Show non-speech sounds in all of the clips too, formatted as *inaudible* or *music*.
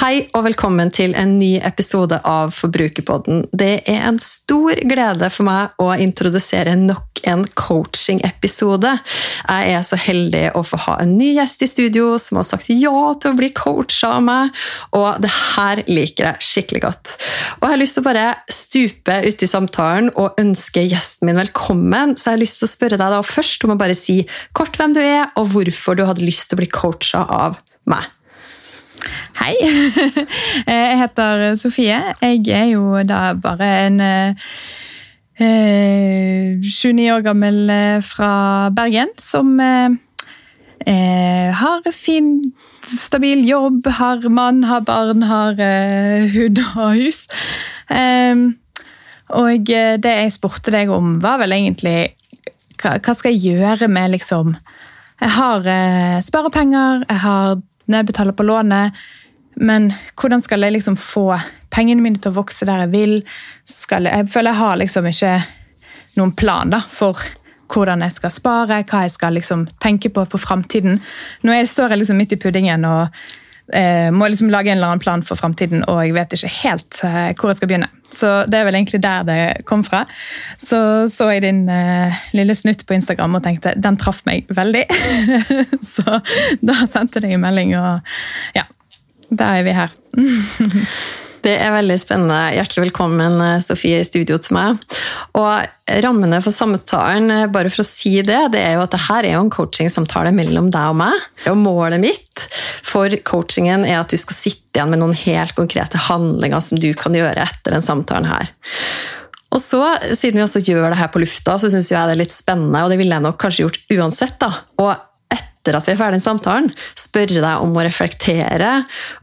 Hei og velkommen til en ny episode av Forbrukerpodden. Det er en stor glede for meg å introdusere nok en coaching-episode. Jeg er så heldig å få ha en ny gjest i studio som har sagt ja til å bli coacha av meg, og det her liker jeg skikkelig godt. Og jeg har lyst til å bare stupe uti samtalen og ønske gjesten min velkommen, så jeg har lyst til å spørre deg da først om å bare si kort hvem du er, og hvorfor du hadde lyst til å bli coacha av meg. Hei. *laughs* Jeg heter Sofie. Jeg er jo da bare en eh, 29 år gammel eh, fra Bergen som eh, eh, har fin, stabil jobb, har mann, har barn, har eh, hund og hus. Eh, og det jeg spurte deg om, var vel egentlig hva skal jeg gjøre med liksom Jeg har sparepenger, jeg har betaler på lånet. Men hvordan skal jeg liksom få pengene mine til å vokse der jeg vil? Jeg, jeg, føler jeg har liksom ikke noen plan da, for hvordan jeg skal spare, hva jeg skal liksom tenke på for framtiden. Nå står jeg liksom midt i puddingen og eh, må liksom lage en eller annen plan for framtiden, og jeg vet ikke helt eh, hvor jeg skal begynne. Så det er vel egentlig der det kom fra. Så så jeg din eh, lille snutt på Instagram og tenkte den traff meg veldig. *laughs* så da sendte jeg en melding, og ja, da er vi her. *laughs* Det er veldig spennende. Hjertelig velkommen, eh, Sofie, i studio til meg. Og Rammene for samtalen, eh, bare for å si det, det er jo at dette er jo en coachingsamtale mellom deg og meg. Og målet mitt for coachingen er at du skal sitte igjen med noen helt konkrete handlinger som du kan gjøre etter den samtalen her. Og så, Siden vi også gjør det her på lufta, så syns jeg det er litt spennende, og det ville jeg nok kanskje gjort uansett. da, og etter at vi er ferdig med samtalen, spørre deg om å reflektere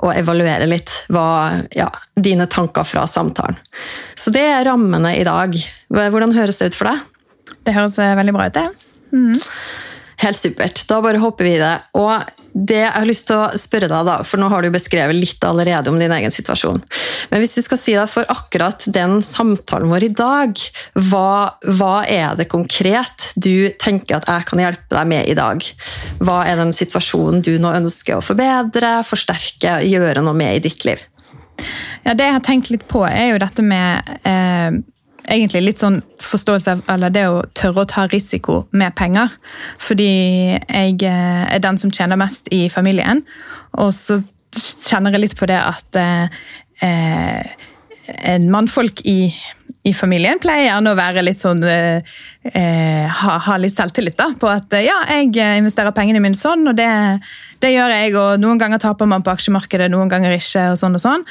og evaluere litt hva, ja, dine tanker fra samtalen. Så det er rammene i dag. Hvordan høres det ut for deg? Det høres eh, veldig bra ut, det. Mm. Helt supert. Da bare hopper vi i det. Og det jeg har lyst til å spørre deg, da, for nå har du beskrevet litt allerede om din egen situasjon. Men hvis du skal si deg for akkurat den samtalen vår i dag, hva, hva er det konkret du tenker at jeg kan hjelpe deg med i dag? Hva er den situasjonen du nå ønsker å forbedre, forsterke, gjøre noe med i ditt liv? Ja, Det jeg har tenkt litt på, er jo dette med eh egentlig litt sånn forståelse av eller det å tørre å ta risiko med penger. Fordi jeg eh, er den som tjener mest i familien. Og så kjenner jeg litt på det at eh, en mannfolk i, i, familien pleier gjerne å være litt sånn eh, eh ha, ha, litt selvtillit da, på at ja, jeg investerer pengene mine sånn, og det det gjør jeg, og noen ganger taper man på aksjemarkedet, noen ganger ikke. og sånn og sånn.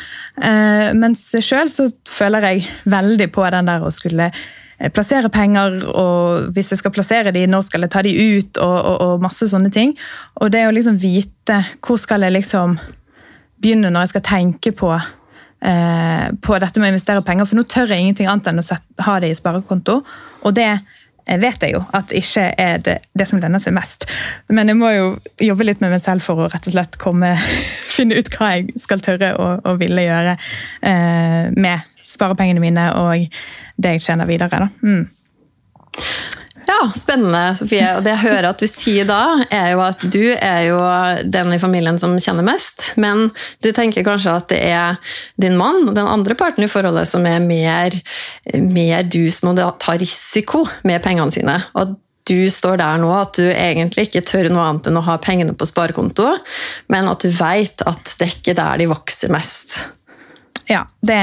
Eh, mens sjøl så føler jeg veldig på den der å skulle eh, plassere penger, og hvis jeg skal plassere de, når skal jeg ta de ut, og, og, og masse sånne ting. Og det å liksom vite hvor skal jeg liksom begynne når jeg skal tenke på eh, på dette med å investere penger, for nå tør jeg ingenting annet enn å ha det i sparekonto. Og det vet jeg jo at ikke er det, det, som lønner seg mest. Men jeg må jo jobbe litt med meg selv for å rett og slett komme, *laughs* finne ut hva jeg skal tørre og, og ville gjøre eh, med sparepengene mine og det jeg tjener videre. Da. Mm. Ja, spennende, Sofie. Og det jeg hører at du sier da, er jo at du er jo den i familien som kjenner mest. Men du tenker kanskje at det er din mann og den andre parten i forholdet som er mer, mer du som må ta risiko med pengene sine. Og du står der nå at du egentlig ikke tør noe annet enn å ha pengene på sparekonto, men at du vet at det er ikke der de vokser mest. Ja, det,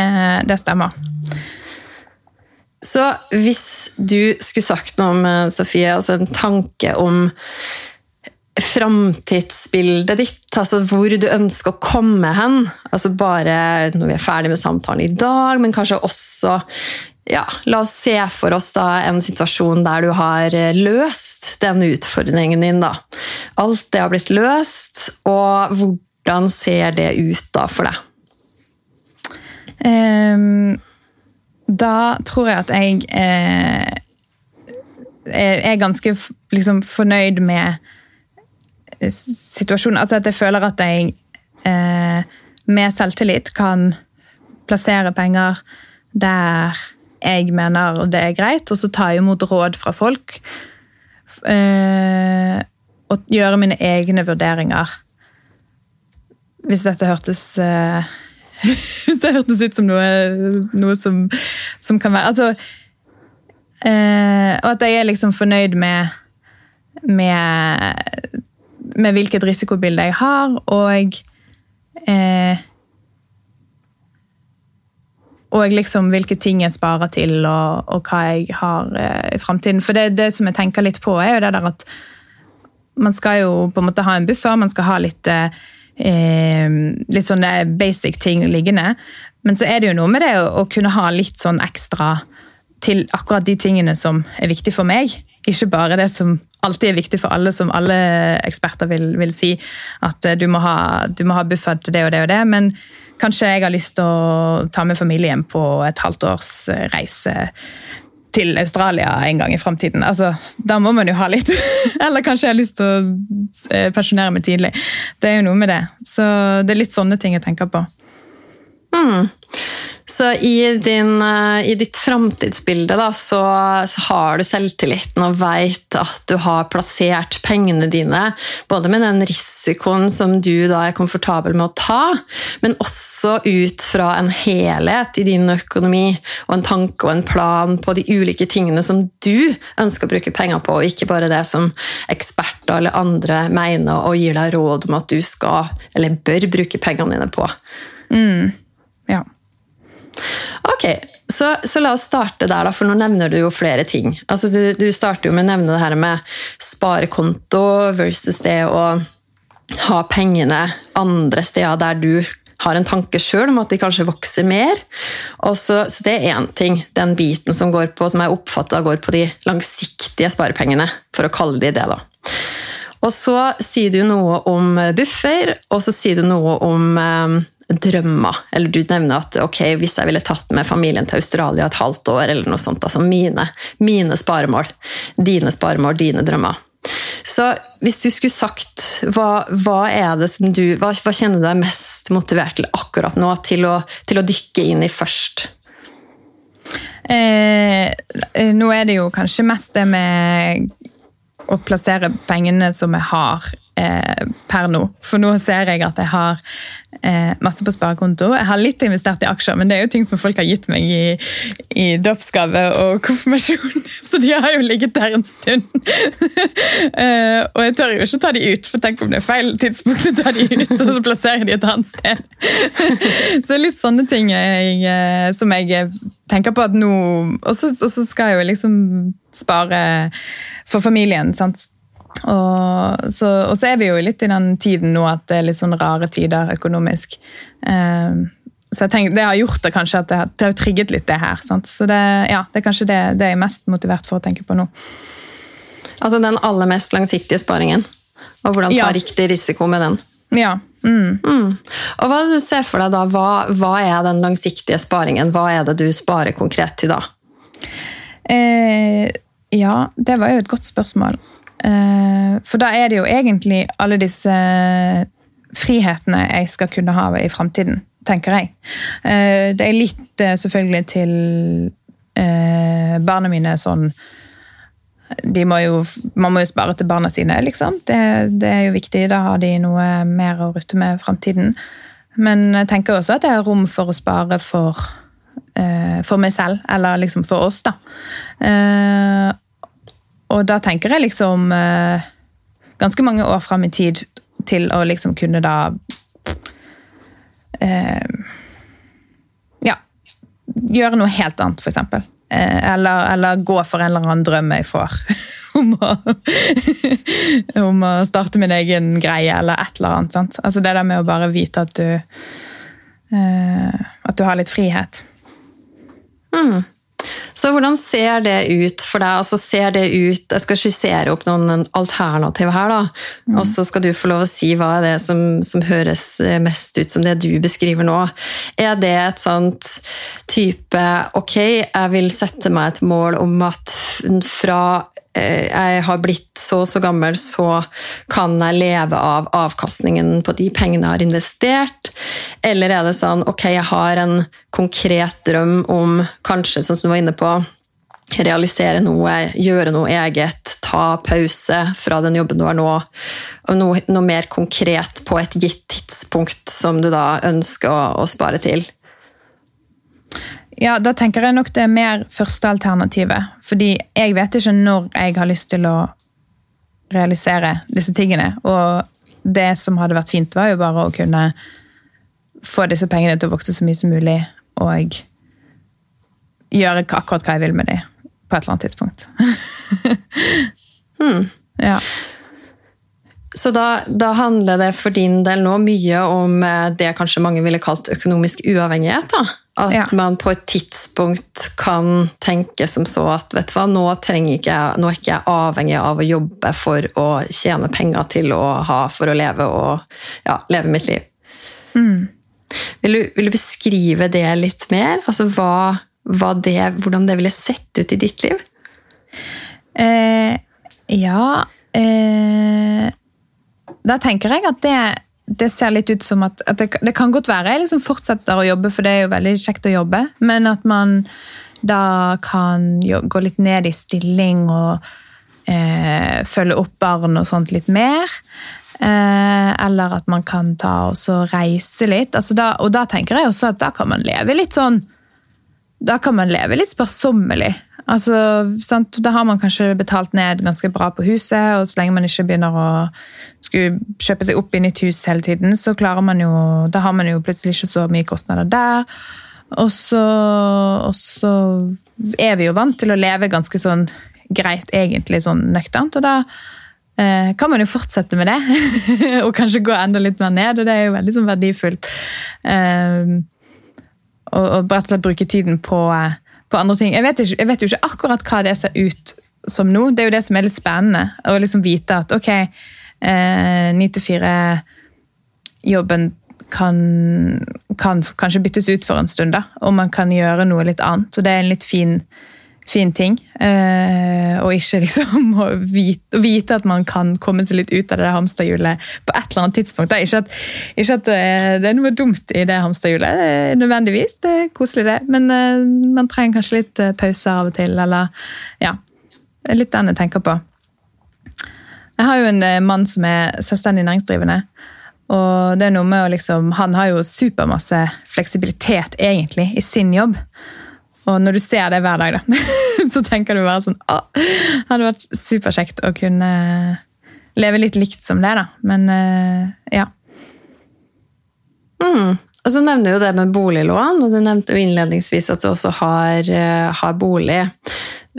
det stemmer. Så hvis du skulle sagt noe om eh, Sofie, altså en tanke om framtidsbildet ditt, altså hvor du ønsker å komme hen, altså bare når vi er ferdig med samtalen i dag, men kanskje også ja, La oss se for oss da en situasjon der du har eh, løst den utfordringen din. da. Alt det har blitt løst, og hvordan ser det ut da for deg? Um Da tror jeg at jeg eh, er ganske liksom, fornøyd med situasjonen. Altså at jeg føler at jeg eh, med selvtillit kan plassere penger der jeg mener det er greit, og så ta imot råd fra folk. Eh, og gjøre mine egne vurderinger. Hvis dette hørtes eh, *laughs* Hvis det hørtes ut som noe, noe som, som, kan være Altså eh, Og at jeg er liksom fornøyd med, med, med hvilket risikobilde jeg har, og eh, og liksom hvilke ting jeg sparer til, og, og hva jeg har eh, i framtiden. For det, det, som jeg tenker litt på, er jo det der at man skal jo på en måte ha en buffer, man skal ha litt, eh, litt sånne basic ting liggende. Men så er det jo noe med det å, å, kunne ha litt sånn ekstra til akkurat de tingene som er viktig for meg. Ikke bare det som alltid er viktig for alle, som alle eksperter vil, vil si. At eh, du må, ha, du må ha buffer til det og det og det. men Kanskje jeg har lyst til å ta med familien på et halvt års eh, reise til Australia en gang i framtiden. Altså, da må man jo ha litt. *laughs* Eller kanskje jeg har lyst til å eh, pensjonere meg tidlig. Det er jo noe med det. Så det er litt sånne ting jeg tenker på. Mm. Så i, din, eh, i ditt framtidsbilde da, så, så, har du selvtilliten og veit at du har plassert pengene dine, både med den risikoen som du da er komfortabel med å ta, men også ut fra en helhet i din økonomi og en tanke og en plan på de ulike tingene som du ønsker å bruke penger på, og ikke bare det som eksperter eller andre mener og gir deg råd om at du skal eller bør bruke pengene dine på. Mm. Ok, så, så, la oss starte der, da, for nå nevner du jo flere ting. Altså, du, du starter jo med å nevne det her med sparekonto versus det å ha pengene andre steder der du har en tanke sjøl om at de kanskje vokser mer. Så, så, det er én ting, den biten som går på, som jeg oppfatter går på de langsiktige sparepengene, for å kalle de det. da. Og så sier du noe om buffer, og så sier du noe om eh, drømmer. Eller du nevner at ok, hvis jeg ville tatt med familien til Australia et halvt år, eller noe sånt, altså mine, mine sparemål. Dine sparemål, dine drømmer. Så hvis du skulle sagt hva, hva er det som du, hva, hva, kjenner du deg mest motivert til akkurat nå til å, til å dykke inn i først? Eh, nå er det jo kanskje mest det med å plassere pengene som jeg har eh, per nå. For nå ser jeg at jeg har eh, masse på sparekonto. Jeg har litt investert i aksjer, men det er jo ting som folk har gitt meg i, i dåpsgave og konfirmasjon, *laughs* så de har jo ligget der en stund. *laughs* eh, og jeg tør jo ikke ta de ut, for tenk om det er feil tidspunkt å ta de ut, og så plassere de et annet sted. *laughs* så litt sånne ting jeg, eh, som jeg tenker på at nå Og så skal jeg jo liksom spare for familien. sant? Og så, og så, er vi jo litt i den tiden nå at det er litt sånn rare tider økonomisk. Um, så jeg tenker, Det har gjort det kanskje at det, det har trigget litt det her. Sant? Så det, ja, det er kanskje det, det jeg er mest motivert for å tenke på nå. Altså den aller mest langsiktige sparingen? Og hvordan ta ja. riktig risiko med den? Ja. Mm. Mm. Og Hva du ser for deg da? Hva, hva, er den langsiktige sparingen? Hva er det du sparer konkret til da? Eh, ja, det var jo et godt spørsmål. Eh, for da er det jo egentlig alle disse frihetene jeg skal kunne ha i framtiden, tenker jeg. Eh, det er litt eh, selvfølgelig til barna mine sånn må jo, Man må jo spare til barna sine, liksom. Det, det, er jo viktig. Da har de noe mer å rutte med i framtiden. Men jeg tenker også at det er rom for å spare for, for meg selv, eller liksom for oss, da. Og da tenker jeg liksom eh, ganske mange år fram i tid til å liksom kunne da eh, Ja. Gjøre noe helt annet, f.eks. Eh, eller, eller gå for en eller annen drøm jeg får. *laughs* om, å, om å starte min egen greie, eller et eller annet. Sant? Altså det der med å bare vite at du eh, At du har litt frihet. Mm. Så hvordan ser det ut for deg? Altså ser det ut, Jeg skal skissere opp noen alternativ her, da. Mm. og så skal du få lov å si hva er det som, som, høres mest ut som det du beskriver nå. Er det et sånt type Ok, jeg vil sette meg et mål om at fra Eh, jeg har blitt så og så gammel, så kan jeg leve av avkastningen på de pengene jeg har investert? Eller er det sånn ok, jeg har en konkret drøm om kanskje, som du var inne på, realisere noe, gjøre noe eget, ta pause fra den jobben du har nå, og noe, noe mer konkret på et gitt tidspunkt som du da ønsker å, å spare til? Ja, Da tenker jeg nok det er mer første alternativet. Fordi jeg vet ikke når jeg har lyst til å realisere disse tingene. Og det som hadde vært fint, var jo bare å kunne få disse pengene til å vokse så mye som mulig. Og gjøre akkurat hva jeg vil med dem på et eller annet tidspunkt. hmm. *laughs* Ja. Så da, da, handler det for din del nå mye om eh, det kanskje mange ville kalt økonomisk uavhengighet? da? At ja. man på et tidspunkt kan tenke som så at vet du hva, nå, ikke nå er ikke jeg avhengig av å jobbe for å tjene penger til å ha for å leve og ja, leve mitt liv. Mm. Vil, du, vil, du, beskrive det litt mer? Altså hva, hva det, hvordan det ville sett ut i ditt liv? Eh, ja eh, Da tenker jeg at det det ser litt ut som at, at det, det, kan godt være jeg liksom fortsetter å jobbe, for det er jo veldig kjekt å jobbe, men at man da kan gå litt ned i stilling og eh, følge opp barn og sånt litt mer. Eh, eller at man kan ta og reise litt. Altså da, og da tenker jeg også at da kan man leve litt sånn Da kan man leve litt sparsommelig. Altså, sant? Da har man kanskje betalt ned ganske bra på huset, og så lenge man ikke begynner å kjøpe seg opp i nytt hus hele tiden, så klarer man jo Da har man jo plutselig ikke så mye kostnader der. Og så, og så er vi jo vant til å leve ganske sånn greit, egentlig sånn nøkternt, og da eh, kan man jo fortsette med det. *laughs* og kanskje gå enda litt mer ned, og det er jo veldig sånn verdifullt. Eh, og, og slett bruke tiden på eh, på andre ting. Jeg vet, ikke, jeg vet, jo ikke akkurat hva det ser ut som nå. Det er jo det som er litt spennende. Å liksom vite at ok, ni til fire-jobben kan, kan, kanskje byttes ut for en stund, da. Og man kan gjøre noe litt annet. Så det er en litt fin fin ting. Eh, og ikke liksom *laughs* å vite, vite, at man kan komme seg litt ut av det hamsterhjulet på et eller annet tidspunkt. Ikke at, ikke at eh, det er noe dumt i det hamsterhjulet, nødvendigvis. Det er koselig, det. Men eh, man trenger kanskje litt pause av og til, eller ja. Det er litt den jeg tenker på. Jeg har jo en mann som er selvstendig næringsdrivende. Og det er noe med å liksom, Han har jo supermasse fleksibilitet, egentlig, i sin jobb. Og når du ser det hver dag, da, *laughs* så tenker du bare sånn Å, hadde vært superkjekt å kunne leve litt likt som det, da. Men eh, ja. Mm. Og så nevner du jo det med boliglån, og du nevnte jo innledningsvis at du også har, eh, har bolig.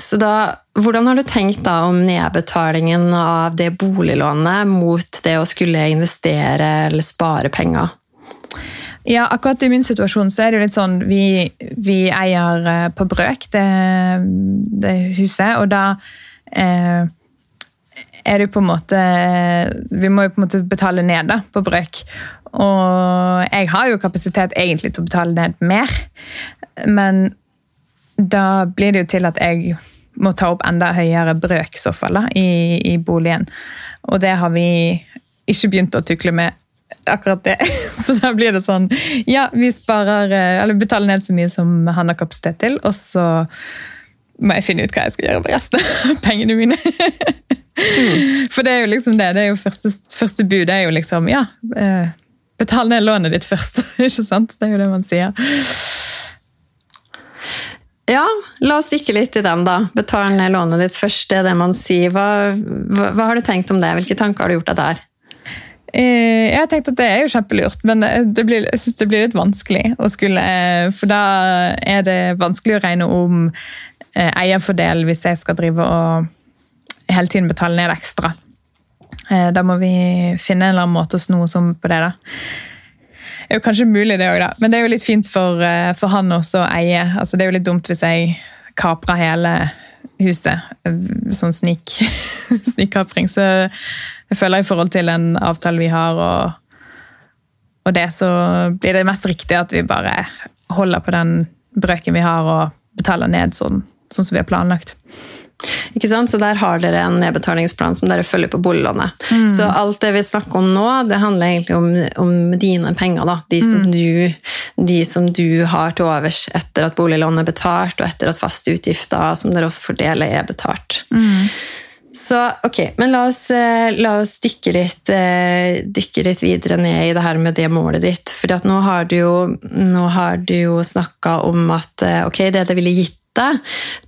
Så da, Hvordan har du tenkt da om nedbetalingen av det boliglånet mot det å skulle investere eller spare penger? Ja, akkurat i min situasjon så er det jo litt sånn Vi, vi eier eh, på Brøk, det, det huset, og da eh, er det jo på en måte Vi må jo på en måte betale ned da, på Brøk. Og jeg har jo kapasitet egentlig til å betale ned mer, men da blir det jo til at jeg må ta opp enda høyere brøk i i boligen. Og det har vi ikke begynt å tukle med akkurat det. *laughs* Så da blir det sånn Ja, vi sparer, eh, eller betaler ned så mye som han har kapasitet til, og så må jeg finne ut hva jeg skal gjøre med resten av pengene mine. Mm. *laughs* For det er jo liksom det. det er jo første, første bud er jo liksom Ja, eh, betal ned lånet ditt først. *laughs* Ikke sant? Det er jo det man sier. Ja, la oss dykke litt i den, da. Betal ned lånet ditt først, det er det man sier. Hva, hva, hva har du tenkt om det? Hvilke tanker har du gjort deg der? Eh, jeg tenkte at det er jo kjempelurt, men blir, jeg syns det blir litt vanskelig å skulle eh, For da er det vanskelig å regne om eh, eierfordel hvis jeg skal drive og hele tiden betale ned ekstra. Da må vi finne en eller annen måte å sno oss om på det. da. Det er jo kanskje mulig, det òg. Men det er jo litt fint for, for han også å eie. Altså, det er jo litt dumt hvis jeg kaprer hele huset. Sånn snik, *laughs* snikkapring. Så jeg føler i forhold til den avtalen vi har, og, og det, så blir det mest riktig at vi bare holder på den brøken vi har, og betaler ned sånn, sånn som vi har planlagt. Ikke sant? Så der har dere en nedbetalingsplan som dere følger på boliglånet. Mm. Så alt det vi snakker om nå, det handler egentlig om, om dine penger. da. De som, mm. du, de som, du, har til overs etter at boliglånet er betalt, og etter at faste utgifter som dere også fordeler, er betalt. Mm. Så ok, men la oss, eh, la oss dykke, litt, eh, dykke, litt, videre ned i det her med det målet ditt. For nå har du jo, nå jo snakka om at eh, ok, det det ville gitt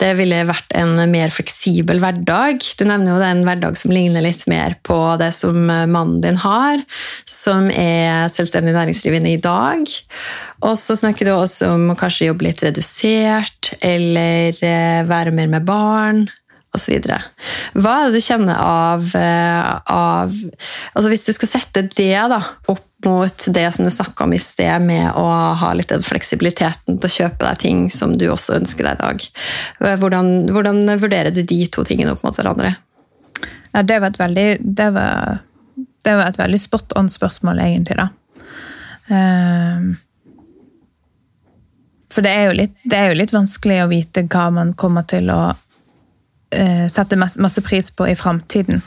det ville vært en mer fleksibel hverdag. Du nevner jo det er en hverdag som ligner litt mer på det som mannen din har, som er selvstendig næringsdrivende i dag. Og så snakker du også om å kanskje jobbe litt redusert, eller være mer med barn osv. Hva er det du kjenner av, eh, av altså Hvis du skal sette det da, opp mot det som du snakka om i sted, med å ha litt den fleksibiliteten til å kjøpe deg ting som du også ønsker deg i dag. Hvordan, hvordan vurderer du de to tingene opp mot hverandre? Ja, det var et veldig, det var, det var et veldig spot on-spørsmål, egentlig. da. Uh, for det er, litt, det er, jo litt, vanskelig å vite hva man kommer til å sette masse pris på i framtiden.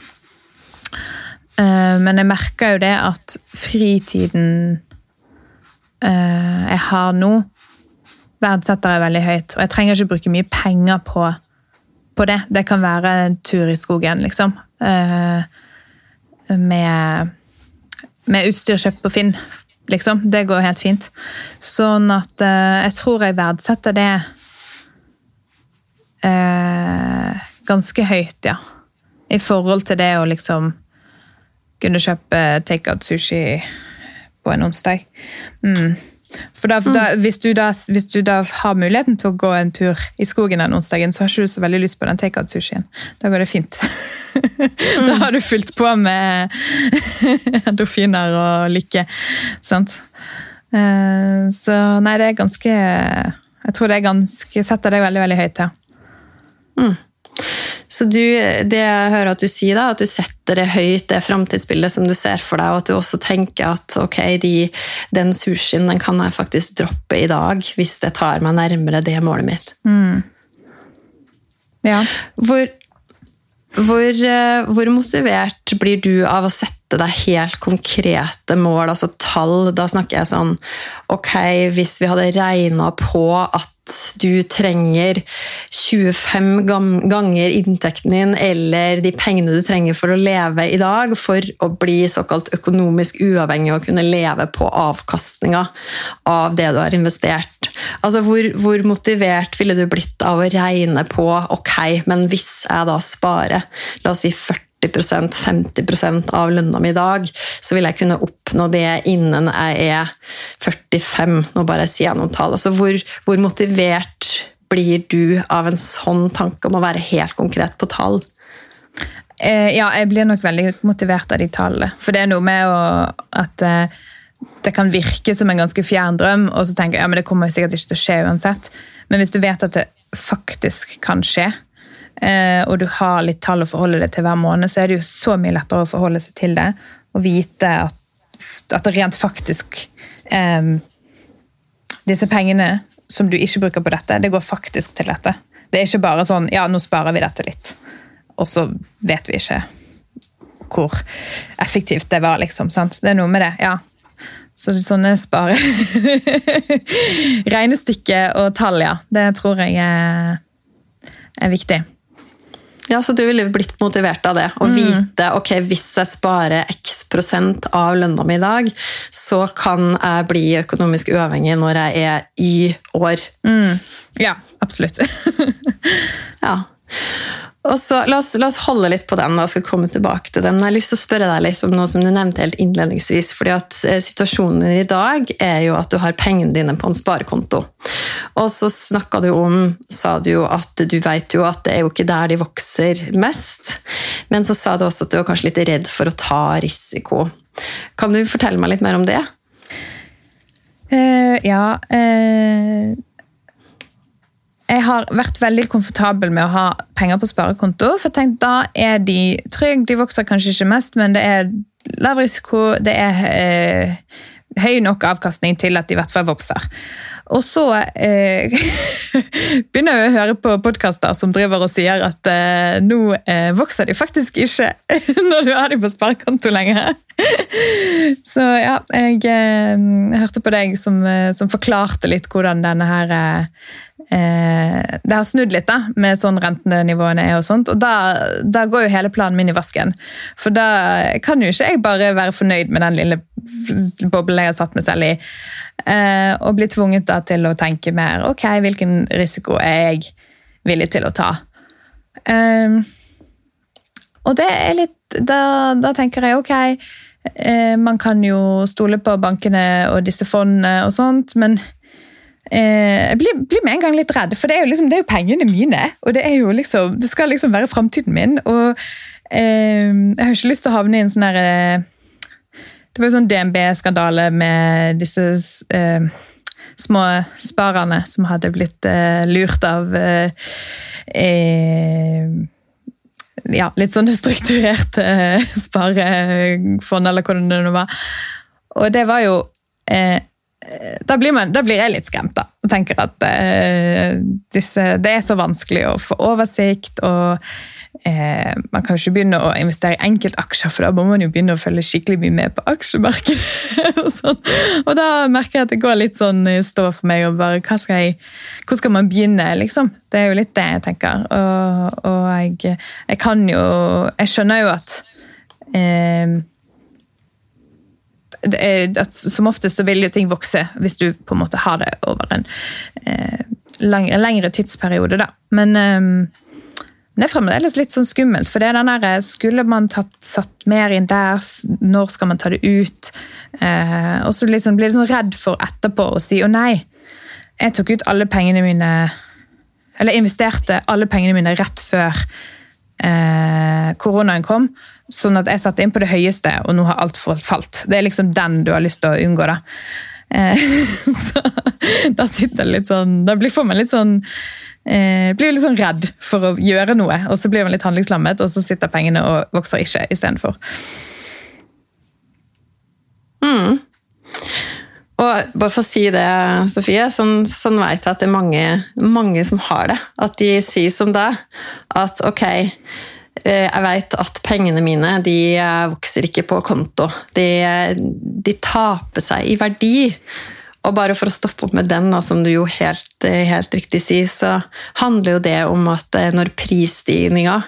Uh, men jeg merker jo det at fritiden uh, jeg har nå, verdsetter jeg veldig høyt. Og jeg trenger ikke bruke mye penger på, på det. Det kan være en tur i skogen, liksom. med, med utstyr kjøpt på Finn, liksom. Det går helt fint. Sånn at jeg tror jeg verdsetter det eh, ganske høyt, ja. I forhold til det å liksom kunne kjøpe takeout-sushi på en onsdag. Mm. For, da, for da, mm. hvis, du da, hvis, du da, har muligheten til å gå en tur i skogen den onsdagen, så har ikke du så veldig lyst på den takeout-sushien. Da går det fint. *laughs* mm. Da har du fylt på med *laughs* endorfiner og lykke. Sant? Uh, så nei, det er ganske Jeg tror det er ganske Setter deg veldig, veldig høyt, ja. Mm. Så du, det jeg hører at du sier, da, at du setter det høyt, det framtidsbildet som du ser for deg, og at du også tenker at ok, de, den sushien den kan jeg faktisk droppe i dag hvis det tar meg nærmere det målet mitt. Mm. Ja. Hvor, hvor, eh, hvor, motivert blir du av å sette deg helt konkrete mål, altså tall? Da snakker jeg sånn Ok, hvis vi hadde regna på at du trenger 25 ganger inntekten din eller de pengene du trenger for å leve i dag for å bli såkalt økonomisk uavhengig og kunne leve på avkastninga av det du har investert. Altså, hvor, hvor, motivert ville du blitt av å regne på ok, men hvis jeg da sparer la oss si 40 40 av lønna mi i dag, så vil jeg kunne oppnå det innen jeg er 45. Nå bare sier jeg noen tall. Altså hvor, hvor motivert blir du av en sånn tanke om å være helt konkret på tall? Eh, ja, jeg blir nok veldig motivert av de tallene. For det er noe med å, at eh, det kan virke som en ganske fjern drøm, og så tenker jeg ja, men det kommer sikkert ikke til å skje uansett. Men hvis du vet at det faktisk kan skje, og du har litt tall å forholde deg til hver måned, så er det jo så mye lettere å forholde seg til det og vite at, at det rent faktisk um, Disse pengene som du ikke bruker på dette, det går faktisk til dette. Det er ikke bare sånn ja, nå sparer vi dette litt, og så vet vi ikke hvor effektivt det var, liksom. sant? Det er noe med det, ja. Så sånne spare *laughs* Regnestykke og tall, ja. Det tror jeg er, er viktig. Ja, Så du ville blitt motivert av det? Å mm. vite ok, hvis jeg sparer x prosent av lønna mi i dag, så kan jeg bli økonomisk uavhengig når jeg er i år. Mm. Ja, absolutt. *laughs* ja. Så, la oss, la, oss, holde litt på den. da, skal komme tilbake til den. Jeg har lyst til å spørre deg litt om noe som du nevnte helt innledningsvis. fordi at eh, Situasjonen i dag er jo at du har pengene dine på en sparekonto. Og så snakka du om, sa du jo at du vet jo at det er jo ikke der de vokser mest. Men så sa du også at du er kanskje litt redd for å ta risiko. Kan du fortelle meg litt mer om det? Uh, ja uh jeg har vært veldig komfortabel med å ha penger på sparekonto. For tenk, da er de trygge, de vokser kanskje ikke mest, men det er lav risiko, det er eh, høy nok avkastning til at de i hvert fall vokser. Og så eh, *laughs* begynner jeg å høre på podkaster som driver og sier at eh, nå eh, vokser de faktisk ikke *laughs* når du har dem på sparekonto lenger. *laughs* så ja, jeg, jeg, eh, hørte på deg som, eh, som, forklarte litt hvordan denne her eh, Det har snudd litt da, med sånn rentenivåene er og sånt, og da, da, går jo hele planen min i vasken. For da kan jo ikke jeg bare være fornøyd med den lille boblen jeg har satt meg selv i. Eh, og bli tvunget til å tenke mer ok, hvilken risiko er jeg villig til å ta. Um, og det er litt Da, da tenker jeg ok, eh, man kan jo stole på bankene og disse fondene og sånt, men eh, jeg blir, blir, med en gang litt redd, for det er jo, liksom, det er jo pengene mine. Og det, liksom, det skal liksom være framtiden min. Og eh, jeg har ikke lyst til å havne i en sånn herre det var jo sånn DNB-skandale med disse eh, små sparerne som hadde blitt eh, lurt av eh, eh ja, litt sånn strukturerte eh, sparefond, eller hva det nå var. Og det var jo eh, da blir, man, da blir, jeg litt skremt, da. Og tenker at disse, det er så vanskelig å få oversikt. og eh, Man kan jo ikke begynne å investere i enkeltaksjer, for da må man jo begynne å følge skikkelig mye med på aksjemarkedet. *laughs* og, sånn. og da merker jeg at det går litt sånn stå for meg. og bare, skal jeg, Hvor skal man begynne, liksom? Det er jo litt det jeg tenker. Og, og jeg, jeg, kan jo Jeg skjønner jo at eh, at Som oftest så vil jo ting vokse hvis du på en måte har det over en eh, lang, lengre tidsperiode. da. Men eh, det er fremdeles litt sånn skummelt. for det er den der, Skulle man tatt, satt mer inn der? Når skal man ta det ut? Eh, og så liksom, blir det sånn redd for etterpå å si å nei, jeg tok ut alle pengene mine Eller investerte alle pengene mine rett før eh, koronaen kom. Sånn at jeg satte inn på det høyeste, og nå har alt falt. Det er liksom den du har lyst til å unngå. da. Eh, *laughs* så da sitter det litt sånn Da får man litt sånn eh, blir litt sånn redd for å gjøre noe, og så blir man litt handlingslammet, og så sitter pengene og vokser ikke istedenfor. Mm. Og bare for å si det, Sofie, sånn, sånn vet jeg at det er mange, mange som har det. At de sier som deg at ok, eh, jeg vet at pengene mine de eh, vokser ikke på konto. De, de taper seg i verdi. Og bare for å stoppe opp med den, da, som du jo helt, eh, helt, riktig sier, så handler jo det om at eh, når prisstigninga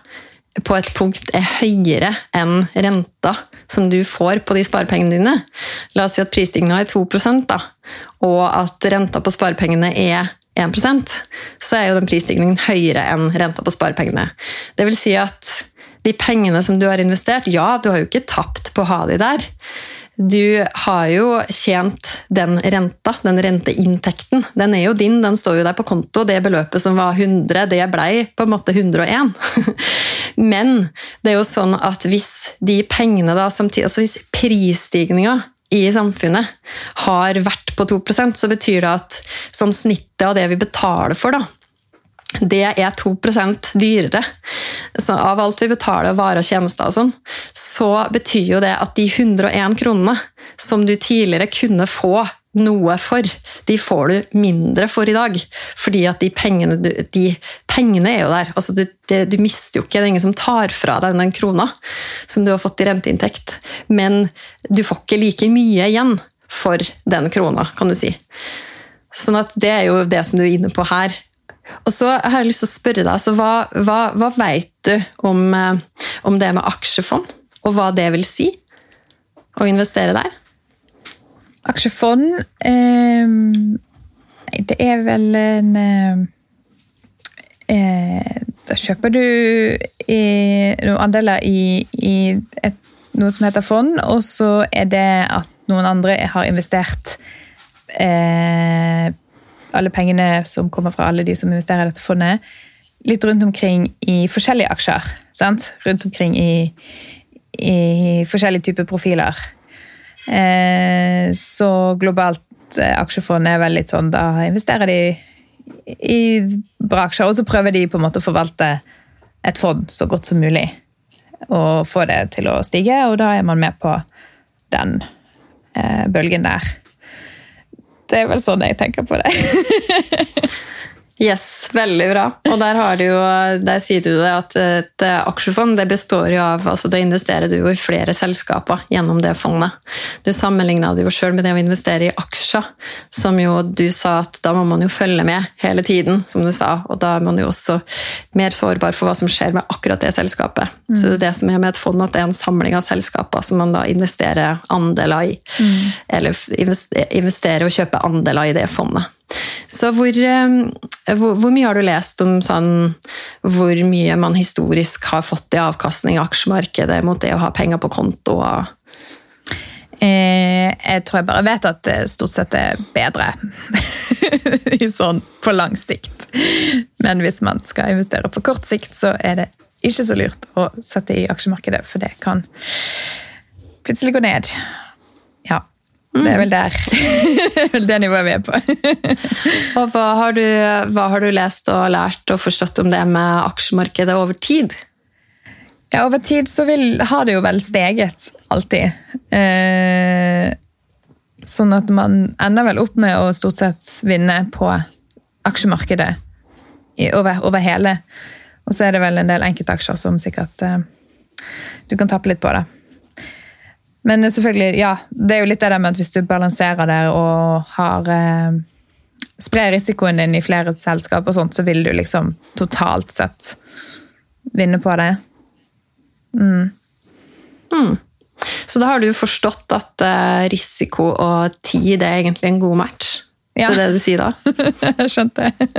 på et punkt er høyere enn renta som du får på de sparepengene dine La oss si at prisstigninga er 2 da, og at renta på sparepengene er 1% så er jo den prisstigningen høyere enn renta på sparepengene. Det vil si at de pengene som du har investert, ja, du har jo ikke tapt på å ha de der, du har jo tjent den renta, den renteinntekten. Den er jo din, den står jo der på konto. Det beløpet som var 100, det blei på en måte 101. *laughs* Men det er jo sånn at hvis de pengene da samtidig Altså hvis prisstigninga i samfunnet har vært på 2% så betyr det at sånn snittet av det vi betaler for, da, det er 2% dyrere. Så av alt vi betaler varer og tjenester, og sånn, så betyr jo det at de 101 kronene som du tidligere kunne få noe for, de får du mindre for i dag. Fordi at de pengene, de pengene er jo der. Altså du, det, du, mister jo ikke, det er ingen som tar fra deg den krona som du har fått i renteinntekt. Men du får ikke like mye igjen for den krona, kan du si. Sånn at det er jo det som du er inne på her. Og så har jeg lyst til å spørre deg, altså, hva, hva, hva vet du om, eh, om, det med aksjefond, og hva det vil si å investere der? Aksjefond eh, Det er vel en eh, eh Da kjøper du i, noen andeler i, i et, noe som heter fond, og så er det at noen andre har investert eh, alle pengene som kommer fra alle de som investerer i dette fondet, litt rundt omkring i forskjellige aksjer. Sant? Rundt omkring i, i forskjellige typer profiler. Eh, så globalt eh, aksjefond er vel litt sånn Da investerer de i bra aksjer, og så prøver de på en måte å forvalte et fond så godt som mulig. Og få det til å stige, og da er man med på den eh, bølgen der. Det er vel sånn jeg tenker på det. *laughs* Yes, veldig bra. Og der, har du jo, der sier du det at et aksjefond det består jo av altså Da investerer du jo i flere selskaper gjennom det fondet. Du sammenligna det jo sjøl med det å investere i aksjer, som jo du sa at da må man jo følge med hele tiden, som du sa. Og da er man jo også mer sårbar for hva som skjer med akkurat det selskapet. Mm. Så det er det som er med et fond, at det er en samling av selskaper som man da investerer andeler i. Mm. Eller investerer og kjøper andeler i det fondet. Så hvor, eh, hvor, hvor, mye har du lest om sånn, hvor mye man historisk har fått i avkastning i aksjemarkedet mot det å ha penger på konto? Eh, jeg tror jeg bare vet at det stort sett er bedre *laughs* sånn på lang sikt. Men hvis man skal investere på kort sikt, så er det ikke så lurt å sette i aksjemarkedet, for det kan plutselig gå ned. Ja. Det er vel der. *laughs* vel det nivået vi er på. *laughs* og hva har, du, hva har, du, lest og lært og forstått om det med aksjemarkedet over tid? Ja, Over tid så vil, har det jo vel steget, alltid. Eh, sånn at man ender vel opp med å stort sett vinne på aksjemarkedet i, over, over, hele. Og så er det vel en del enkeltaksjer som sikkert eh, du kan tappe litt på. det. Men selvfølgelig, ja, det er jo litt det der med at hvis du balanserer det og har eh, Sprer risikoen din i flere selskap, og sånt, så vil du liksom totalt sett vinne på det. Mm. Mm. Så da har du forstått at uh, risiko og tid er egentlig en god match? Ja. Det er det du sier da? *laughs* Jeg skjønte det.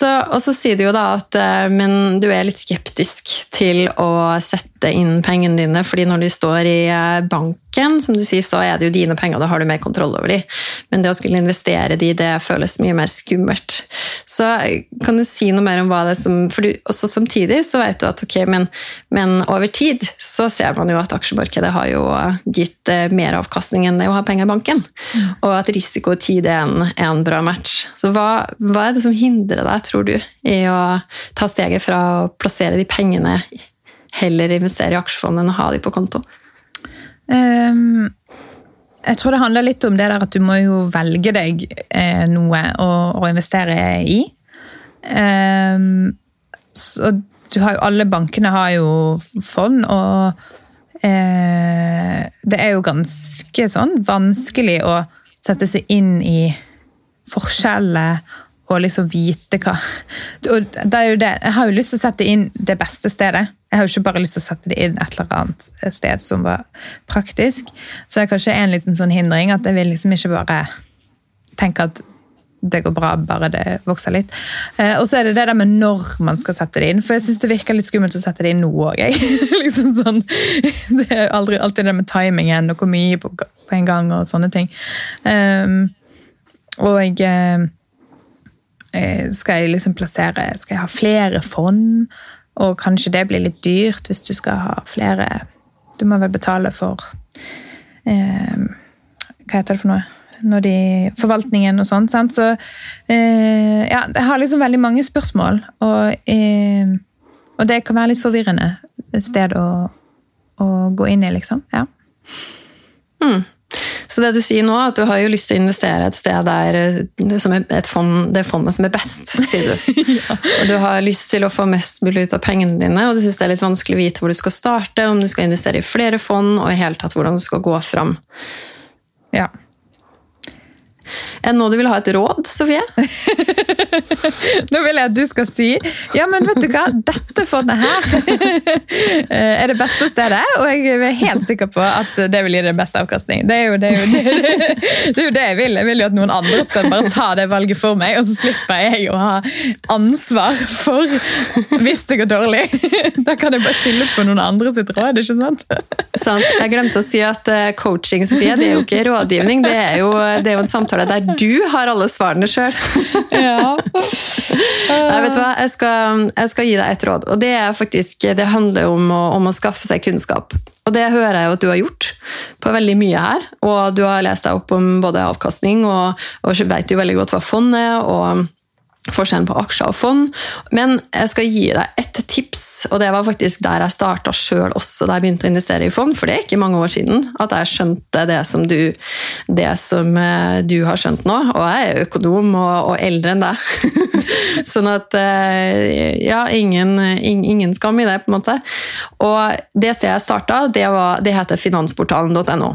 Og så sier du jo da at uh, men du er litt skeptisk til å sette inn pengene dine, fordi når de står i uh, banken, som du sier, så er det jo dine penger, da har du mer kontroll over de. Men det å skulle investere de, det føles mye mer skummelt. Så kan du si noe mer om hva det er som For du, også samtidig så vet du at ok, men, men, over tid så ser man jo at aksjemarkedet har jo gitt eh, mer avkastning enn det å ha penger i banken. Og at risiko og tid er en, er en bra match. Så hva, hva er det som hindrer deg, tror du, i å ta steget fra å plassere de pengene heller investere i aksjefond enn å ha de på konto? Um, jeg tror det handler litt om det der at du må jo velge deg eh, noe å, å, investere i. Um, så du har jo Alle bankene har jo fond, og eh, det er jo ganske sånn vanskelig å sette seg inn i forskjellene og liksom vite hva Jeg har jo lyst til å sette inn det beste stedet. Jeg har jo ikke bare lyst til å sette det inn et eller annet sted som var praktisk. Så det er kanskje en liten sånn hindring at jeg vil liksom ikke bare tenke at det går bra, bare det vokser litt. Eh, og så er det det der med når man skal sette det inn. For jeg syns det virker litt skummelt å sette det inn nå òg. *laughs* liksom sånn, det er aldri, alltid det med timingen og hvor mye på, på en gang og sånne ting. Um, og jeg Eh, skal jeg liksom plassere Skal jeg ha flere fond? Og kanskje det blir litt dyrt hvis du skal ha flere Du må vel betale for eh, Hva heter det for noe? Når de, forvaltningen og sånn. Så eh, ja, jeg har liksom veldig mange spørsmål. Og, eh, og det kan være litt forvirrende sted å, å gå inn i, liksom. Ja. Mm. Så det du sier nå, at du har jo lyst til å investere et sted der det, er et fond, det fondet som er best, sier du. *laughs* ja. Og du har lyst til å få mest mulig ut av pengene dine, og du syns det er litt vanskelig å vite hvor du skal starte, om du skal investere i flere fond, og i hele tatt hvordan du skal gå fram. Ja. Det nå du vil ha et råd, Sofie? *laughs* nå vil jeg at du skal si ja, men vet du hva, dette fondet her *laughs* er det beste stedet, og jeg er helt sikker på at det vil gi deg beste avkastning. Det er, jo, det, er jo, det, *laughs* det er jo det jeg vil. Jeg vil jo at noen andre skal bare ta det valget for meg, og så slipper jeg å ha ansvar for hvis det går dårlig. Da kan jeg bare skylde på noen andre sitt råd, ikke sant? Sant. Jeg glemte å si at eh, coaching, Sofie, det er jo ikke rådgivning, det er jo, det er jo en samtale spørsmålet der du har alle svarene sjøl. *laughs* Ja. Nei, vet du hva? Jeg skal, jeg skal gi deg et råd. Og det, er faktisk, det handler om å, om å skaffe seg kunnskap. Og det hører jeg jo at du har gjort på veldig mye her. Og du har lest deg opp om både avkastning, og, og vet jo veldig godt hva fond er. og forskjellen på aksjer og fond. Men jeg skal gi deg et tips, og det var faktisk der jeg starta sjøl også, da jeg begynte å investere i fond, for det er ikke mange år siden at jeg skjønte det som du, det som eh, du har skjønt nå. Og jeg er økonom og, og eldre enn deg. *laughs* sånn at eh, ja, ingen, ingen, skam i det, på en måte. Og det stedet jeg starta, det, det heter finansportalen.no.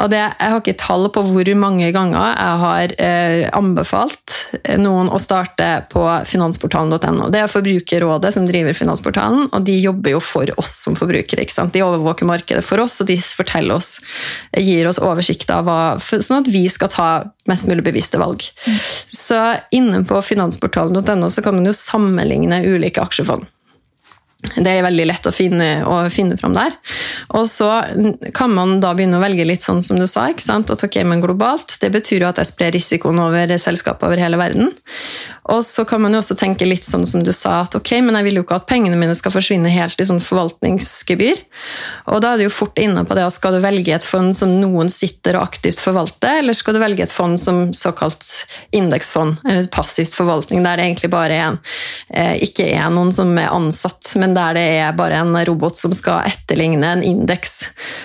Og det, jeg har ikke tall på hvor mange ganger jeg har eh, anbefalt noen å starte på finansportalen.no. Det er Forbrukerrådet som driver Finansportalen, og de jobber jo for oss som forbrukere. ikke sant? De overvåker markedet for oss, og de forteller oss, gir oss oversikt av hva Sånn at vi skal ta mest mulig bevisste valg. Mm. Så inne på finansportalen.no så kan man jo sammenligne ulike aksjefond. Det er veldig lett å finne, å finne fram der. Og så kan man da begynne å velge litt sånn som du sa. ikke sant? At ok, men globalt, Det betyr jo at jeg sprer risikoen over selskapet over hele verden. Og så kan man jo også tenke litt sånn som du sa, at ok, men jeg vil jo ikke at pengene mine skal forsvinne helt i sånn forvaltningsgebyr. Og da er du jo fort inne på det at skal du velge et fond som noen sitter og aktivt forvalter, eller skal du velge et fond som såkalt indeksfond, eller passivt forvaltning, der det egentlig bare er en, eh, ikke er noen som er ansatt, men der det er bare en robot som skal etterligne en indeks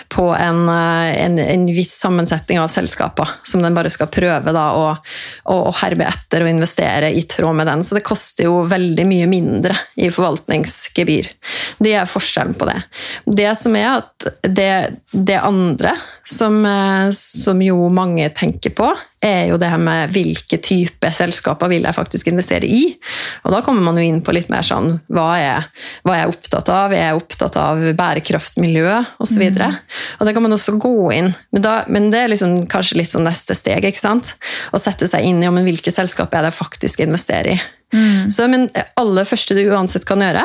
på en, eh, en, en viss sammensetning av selskaper, som den bare skal prøve da å, å herme etter og investere i tråd med den. Så det koster jo veldig mye mindre i forvaltningsgebyr. Det er forskjellen på det. Det som er at det, det andre som, eh, som, jo mange tenker på, er jo det her med hvilke type selskaper vil jeg faktisk investere i. Og da kommer man jo inn på litt mer sånn hva er, hva er jeg opptatt av? Er jeg opptatt av bærekraft, miljø osv.? Mm. Og det kan man også gå inn, men, da, men det er liksom kanskje litt sånn neste steg. ikke sant? Å sette seg inn i om hvilke selskaper er jeg faktisk investerer i. Mm. Så, men aller første du uansett kan gjøre,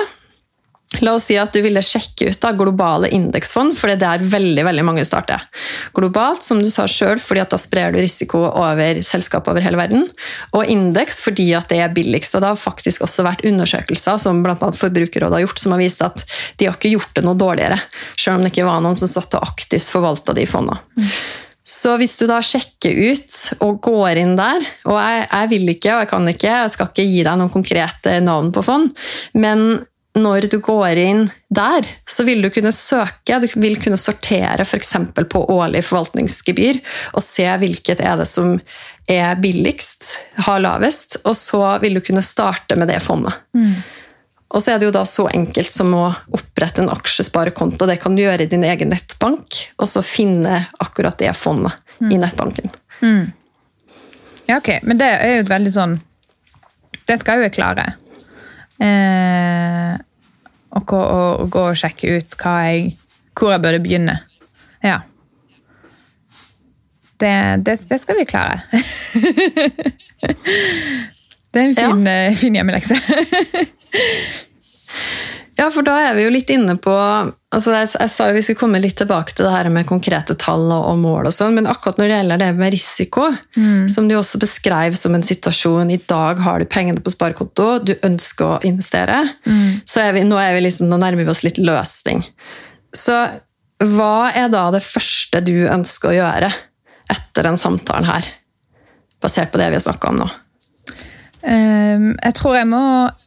La oss si at du ville sjekke ut da, globale indeksfond, for det er der veldig veldig mange starter. Globalt, som du sa selv, fordi da sprer du risiko over selskap over hele verden. Og indeks fordi det er billigst. og Det har faktisk også vært undersøkelser som bl.a. Forbrukerrådet har gjort, som har vist at de har ikke gjort det noe dårligere. Selv om det ikke var noen som satt og aktivt forvalta de fondene. Mm. Så hvis du da sjekker ut og går inn der Og jeg, jeg, vil ikke og jeg kan ikke, jeg skal ikke gi deg noen konkrete navn på fond, men når du går inn der, så vil du kunne søke, du vil kunne sortere f.eks. på årlig forvaltningsgebyr og se hvilket er det som er billigst, har lavest, og så vil du kunne starte med det fondet. Mm. Og så er det jo da så enkelt som å opprette en aksjesparekonto. Det kan du gjøre i din egen nettbank, og så finne akkurat det fondet mm. i nettbanken. Mm. Ja, ok, men det er jo et veldig sånn Det skal jo jeg klare. Eh, og, og, og, gå og sjekke ut jeg, hvor jeg burde begynne. Ja. Det, det, det skal vi klare. *laughs* det er en fin, ja. Eh, fin hjemmelekse. *laughs* Ja, for da er vi jo litt inne på altså jeg, jeg, sa jo vi skulle komme litt tilbake til det her med konkrete tall og, og mål, og sånn, men akkurat når det gjelder det med risiko, mm. som du også beskrev som en situasjon I dag har du pengene på sparekonto, du ønsker å investere, mm. så er vi, nå, er vi liksom, nå nærmer vi oss litt løsning. Så hva er da det første du ønsker å gjøre etter den samtalen her, basert på det vi har snakka om nå? Um, jeg tror jeg må,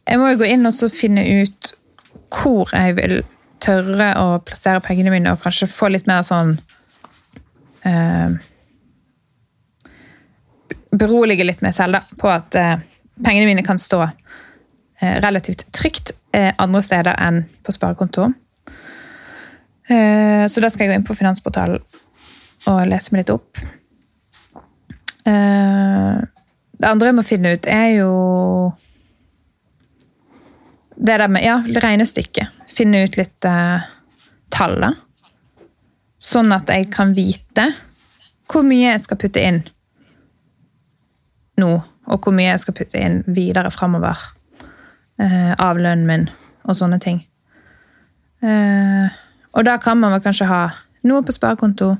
jeg må gå inn og finne ut hvor jeg vil tørre å plassere pengene mine, og kanskje få litt mer sånn eh, Berolige litt meg selv da, på at eh, pengene mine kan stå eh, relativt trygt andre steder enn på sparekonto. så da skal jeg gå inn på Finansportalen og lese meg litt opp. det andre jeg må finne ut, er jo det der med ja, regnestykket. Finne ut litt uh, tall, da. Sånn at jeg kan vite hvor mye jeg skal putte inn nå, og hvor mye jeg skal putte inn videre framover uh, av lønnen min og sånne ting. Uh, og da kan man vel kanskje ha noe på sparekonto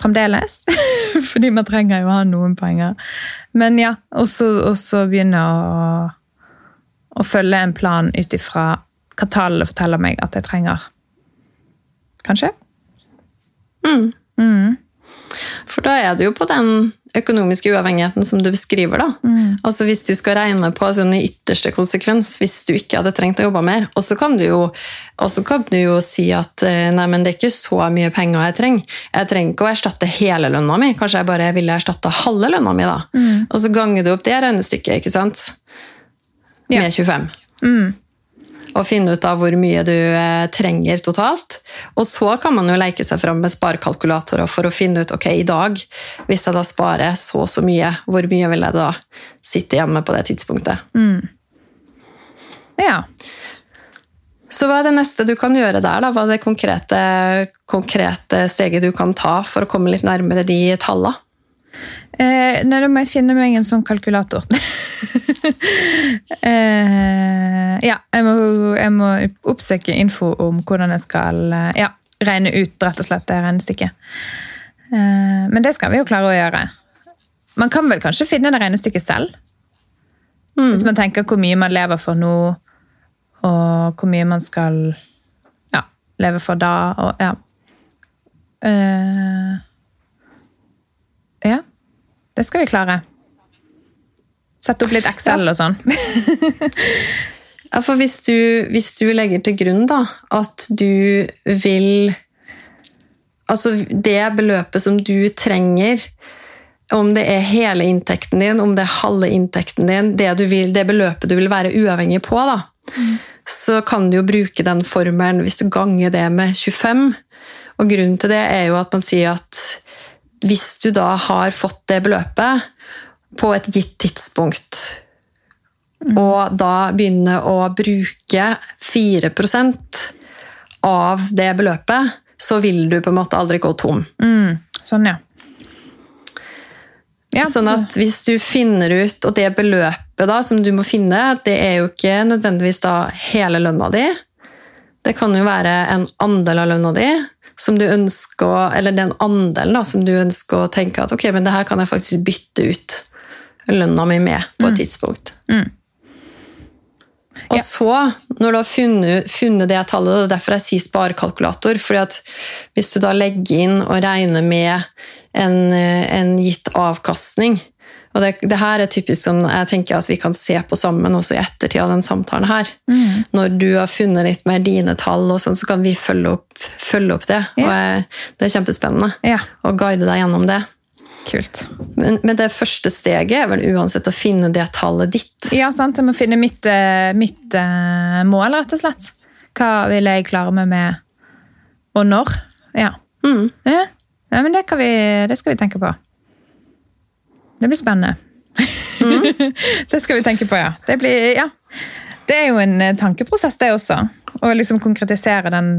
fremdeles. *laughs* Fordi man trenger jo å ha noen penger. Men ja, og så begynne å, å følge en plan ut ifra hva tallene forteller meg at jeg trenger. Kanskje? Mm. Mm. For da er du jo på den økonomiske uavhengigheten som du beskriver. da. Mm. Altså Hvis du skal regne på sånn den ytterste konsekvens, hvis du ikke hadde trengt å jobbe mer, og så kan kan du jo si at eh, nei, men det er ikke så mye penger jeg trenger. Jeg trenger ikke å erstatte hele lønna mi, kanskje jeg bare ville erstatte halve lønna mi. da. Mm. Og så ganger du opp det regnestykket, ikke sant? Ja. Med 25 Mm. og finne ut av hvor mye du eh, trenger totalt. Og så kan man jo leke seg fram med sparekalkulatorer for å finne ut ok, i dag, hvis jeg da sparer så og så mye, hvor mye vil jeg da sitte hjemme på det tidspunktet? Mm. Ja. Så hva er det neste du kan gjøre der? da? Hva er det konkrete, konkrete steget du kan ta for å komme litt nærmere de tallene? Eh, nei, da må jeg finne meg en sånn kalkulator. *laughs* *laughs* eh, ja, jeg må, jeg må oppsøke info om hvordan jeg skal uh, ja, regne ut rett og slett det regnestykket. Uh, men det skal vi jo klare å gjøre. Man kan vel kanskje finne det regnestykket selv? Hvis man tenker hvor mye man lever for nå, og hvor mye man skal ja, leve for da, og ja. Ja. Det skal vi klare. Sette opp litt Excel Ja. og sånn. *laughs* Ja, for hvis du, hvis du legger til grunn da, at du vil Altså det beløpet som du trenger, om det er hele inntekten din, om det er halve inntekten din, det, du vil, det beløpet du vil være uavhengig på, da, så kan du jo bruke den formelen hvis du ganger det med 25. Og grunnen til det er jo at man sier at hvis du da har fått det beløpet på et gitt tidspunkt, og da begynne å bruke 4% av det beløpet, så vil du på en måte aldri gå tom. Mm, sånn, ja. ja sånn at hvis du finner ut, og det beløpet da, som du må finne, det er jo ikke nødvendigvis da hele lønna di. Det kan jo være en andel av lønna di, som du ønsker, eller den andelen da, som du ønsker å tenke at ok, men det her kan jeg faktisk bytte ut lønna mi med på et tidspunkt. Mm. Og Ja. så, når du har funnet, funnet det tallet, er derfor jeg sier sparekalkulator, fordi at hvis du da legger inn og regner med en, en gitt avkastning, og det, det her er typisk som jeg tenker at vi kan se på sammen også i ettertid av den samtalen her. Mm. Når du har funnet litt mer dine tall, og sånn, så kan vi følge opp, følge opp det. Ja. Og jeg, det er kjempespennende Ja, å guide deg gjennom det. Kult. Men, men det første steget er vel uansett å finne det tallet ditt. Ja, sant. Jeg må finne mitt, eh, mitt eh, mål, rett og slett. Hva vil jeg klare meg med, og når? Ja. Mm. Ja, ja men det, kan vi, det skal vi tenke på. Det blir spennende. *laughs* det skal vi tenke på, ja. Det, blir, ja. det er jo en eh, tankeprosess, det også. Å liksom konkretisere den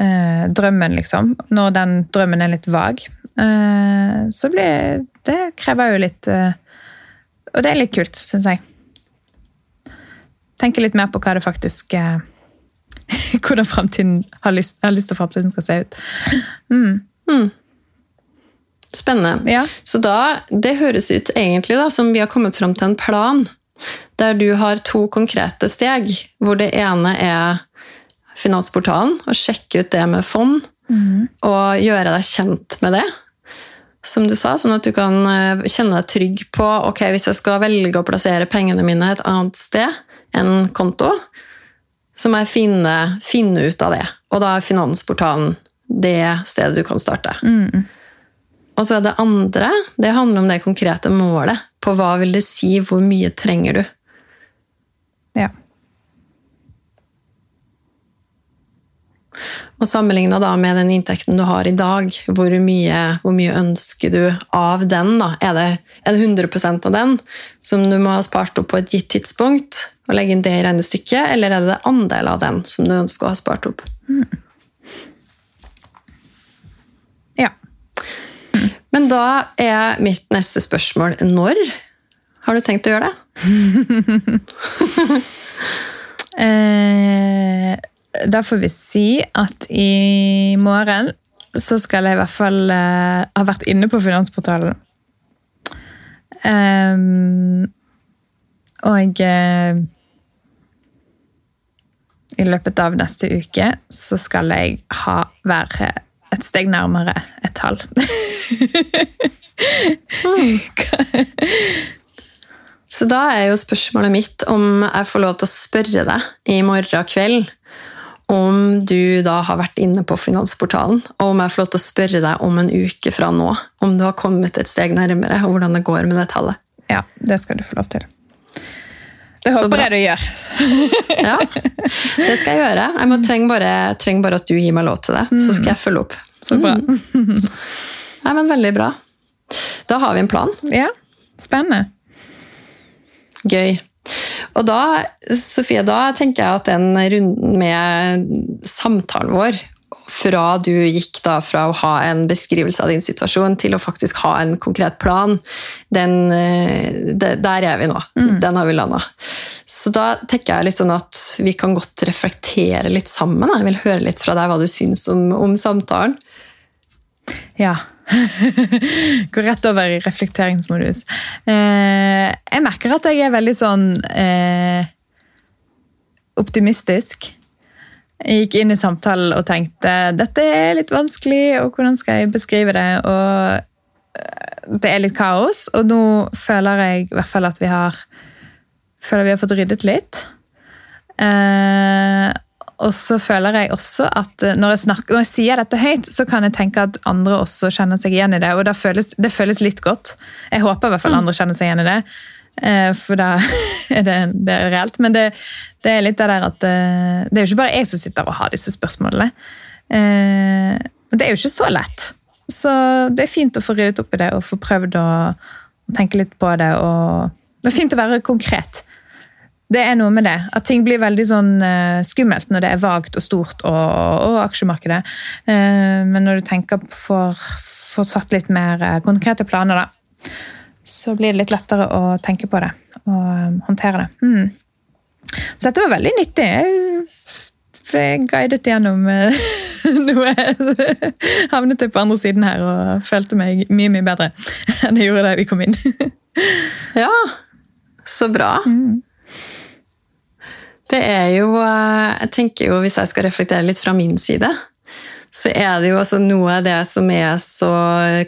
eh, drømmen, liksom. Når den drømmen er litt vag. Eh, så blir Det krever jo litt eh, Og det er litt kult, syns jeg. Tenke litt mer på hva det faktisk eh, *laughs* Hvordan fremtiden har lyst, har lyst til fremtiden skal se ut. Mm. Spennende. Ja. Så da, det høres ut egentlig da, som vi har kommet fram til en plan, der du har to konkrete steg, hvor det ene er Finansportalen, og sjekke ut det med fond, og gjøre deg kjent med det. Som du sa, sånn at du kan eh, kjenne deg trygg på ok, hvis jeg skal velge å plassere pengene mine et annet sted enn konto, så må jeg finne, finne ut av det. Og da er Finansportalen det stedet du kan starte. Og så er det andre, det handler om det konkrete målet. På hva vil det si, hvor mye trenger du? Ja. Og sammenligna da med den inntekten du har i dag, hvor mye, hvor mye ønsker du av den? da? Er det, er det 100% av den som du må ha spart opp på et gitt tidspunkt, og legge inn det i regnestykket, eller er det andel av den som du ønsker å ha spart opp? ja. Men da er mitt neste spørsmål når har du tenkt å gjøre det? *laughs* Eh, da får vi si at i morgen så skal jeg i hvert fall uh, ha vært inne på Finansportalen. Um, og uh, i løpet av neste uke så skal jeg ha være et steg nærmere et tall. *laughs* Så da er jo spørsmålet mitt om jeg får lov til å spørre deg i morgen kveld om du da har vært inne på Finansportalen, og om jeg får lov til å spørre deg om en uke fra nå om du har kommet et steg nærmere, og hvordan det går med det tallet. Ja, det skal du få lov til. Det håper jeg du gjør. *laughs* Ja, det skal jeg gjøre. Jeg må, trenger, bare, trenger bare at du gir meg lov til det, så skal jeg følge opp. Så bra. Nei, men Veldig bra. Da har vi en plan. Ja, spennende. Gøy. Og da, Sofie, da tenker jeg at den runden med samtalen vår, fra du gikk da fra å ha en beskrivelse av din situasjon til å faktisk ha en konkret plan, den, eh, det, der er vi nå. Den har vi landa. Så da tenker jeg litt sånn at vi kan godt reflektere litt sammen. Jeg vil høre litt fra deg hva du syns om, om samtalen. Ja. *laughs* Går rett over i reflekteringsmodus. Eh, jeg merker at jeg er veldig sånn eh, optimistisk. Jeg gikk inn i samtalen og tenkte dette er litt vanskelig, og hvordan skal jeg beskrive det? Og eh, det er litt kaos, og nå føler jeg i hvert fall at vi har føler vi har fått ryddet litt. Eh, og så føler jeg også at eh, når jeg, snakker, når jeg sier dette høyt, så kan jeg tenke at andre også kjenner seg igjen i det. Og det føles, det føles litt godt. Jeg håper i hvert fall andre kjenner seg igjen i det. eh, For da *laughs* er det, det er reelt. Men det, det er litt det der at eh, det er jo ikke bare jeg som sitter og har disse spørsmålene. Men det er jo ikke så lett. Så det er fint å få ryddet opp i det og få prøvd å tenke litt på det. og Det er fint å være konkret. Det er noe med det. At ting blir veldig sånn eh, skummelt når det er vagt og stort og, og aksjemarkedet. Eh, men når du tenker på å få satt litt mer eh, konkrete planer, da, så blir det litt lettere å tenke på det og håndtere det. Mm. Så dette var veldig nyttig. Jeg guidet gjennom *laughs* noe. Havnet jeg på andre siden her og følte meg mye, mye bedre *laughs* enn jeg gjorde da vi kom inn. *laughs* Ja, så bra. Det er jo eh, Jeg tenker jo, hvis jeg skal reflektere litt fra min side, så er det jo altså noe av det som er så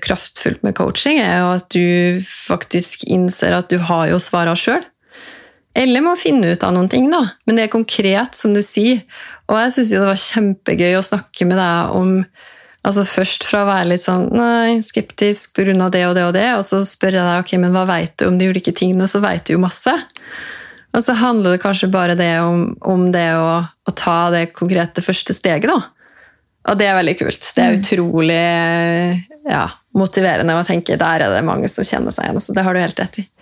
kraftfullt med coaching, er jo at du faktisk innser at du har jo svara sjøl. Eller må finne ut av noen ting, da. Men det er konkret, som du sier. Og jeg syns jo det var kjempegøy å snakke med deg om altså Først fra å være litt sånn nei, skeptisk pga. det og det og det, og så spør jeg deg ok, men hva vet du om de ulike tingene, så vet du jo masse. Og så handler det kanskje bare det om, om det å, å ta det konkrete første steget, da. Og det er veldig kult. Det er utrolig ja, motiverende å tenke der er det mange som kjenner seg igjen. Så det har du helt rett i. *laughs*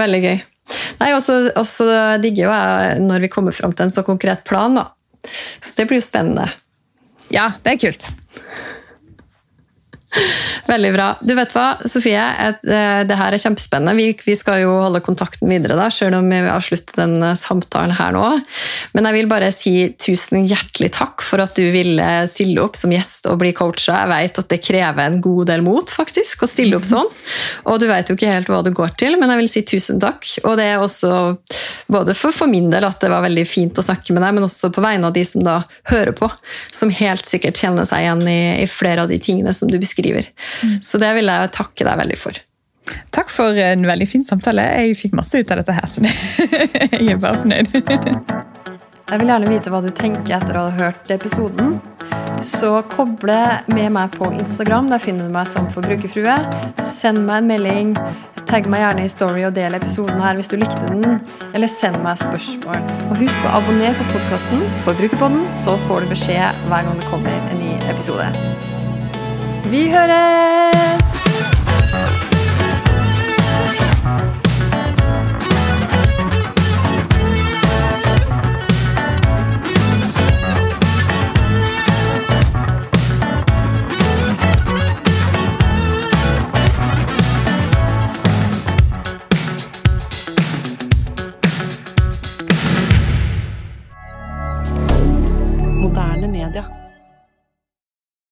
Veldig gøy. Nei, også, også digger jo jeg når vi kommer fram til en så konkret plan, da. Så det blir jo spennende. Ja, det er kult. Veldig bra. Du vet hva, Sofie, eh, det her er kjempespennende. Vi, vi skal jo holde kontakten videre, da, selv om vi avslutter den eh, samtalen her nå. Men jeg vil bare si tusen hjertelig takk for at du ville stille opp som gjest og bli coacha. Jeg vet at det krever en god del mot faktisk, å stille opp sånn. Og du vet jo ikke helt hva du går til, men jeg vil si tusen takk. Og det er også både for, for min del at det var veldig fint å snakke med deg, men også på vegne av de som da hører på, som helt sikkert kjenner seg igjen i, i flere av de tingene som du beskriver. Så det vil jeg takke deg veldig for. Takk for en veldig fin samtale. Jeg fikk masse ut av dette her, så *laughs* jeg er bare fornøyd. Jeg vil gjerne vite hva du tenker etter å ha hørt episoden. Så koble med meg på Instagram. Der finner du meg som forbrukerfrue. Send meg en melding. Tagg meg gjerne i story og del episoden her hvis du likte den. Eller send meg spørsmål. Og husk å abonnere på podkasten Forbrukerpodden, så får du beskjed hver gang det kommer en ny episode. Vi høres! Moderne media.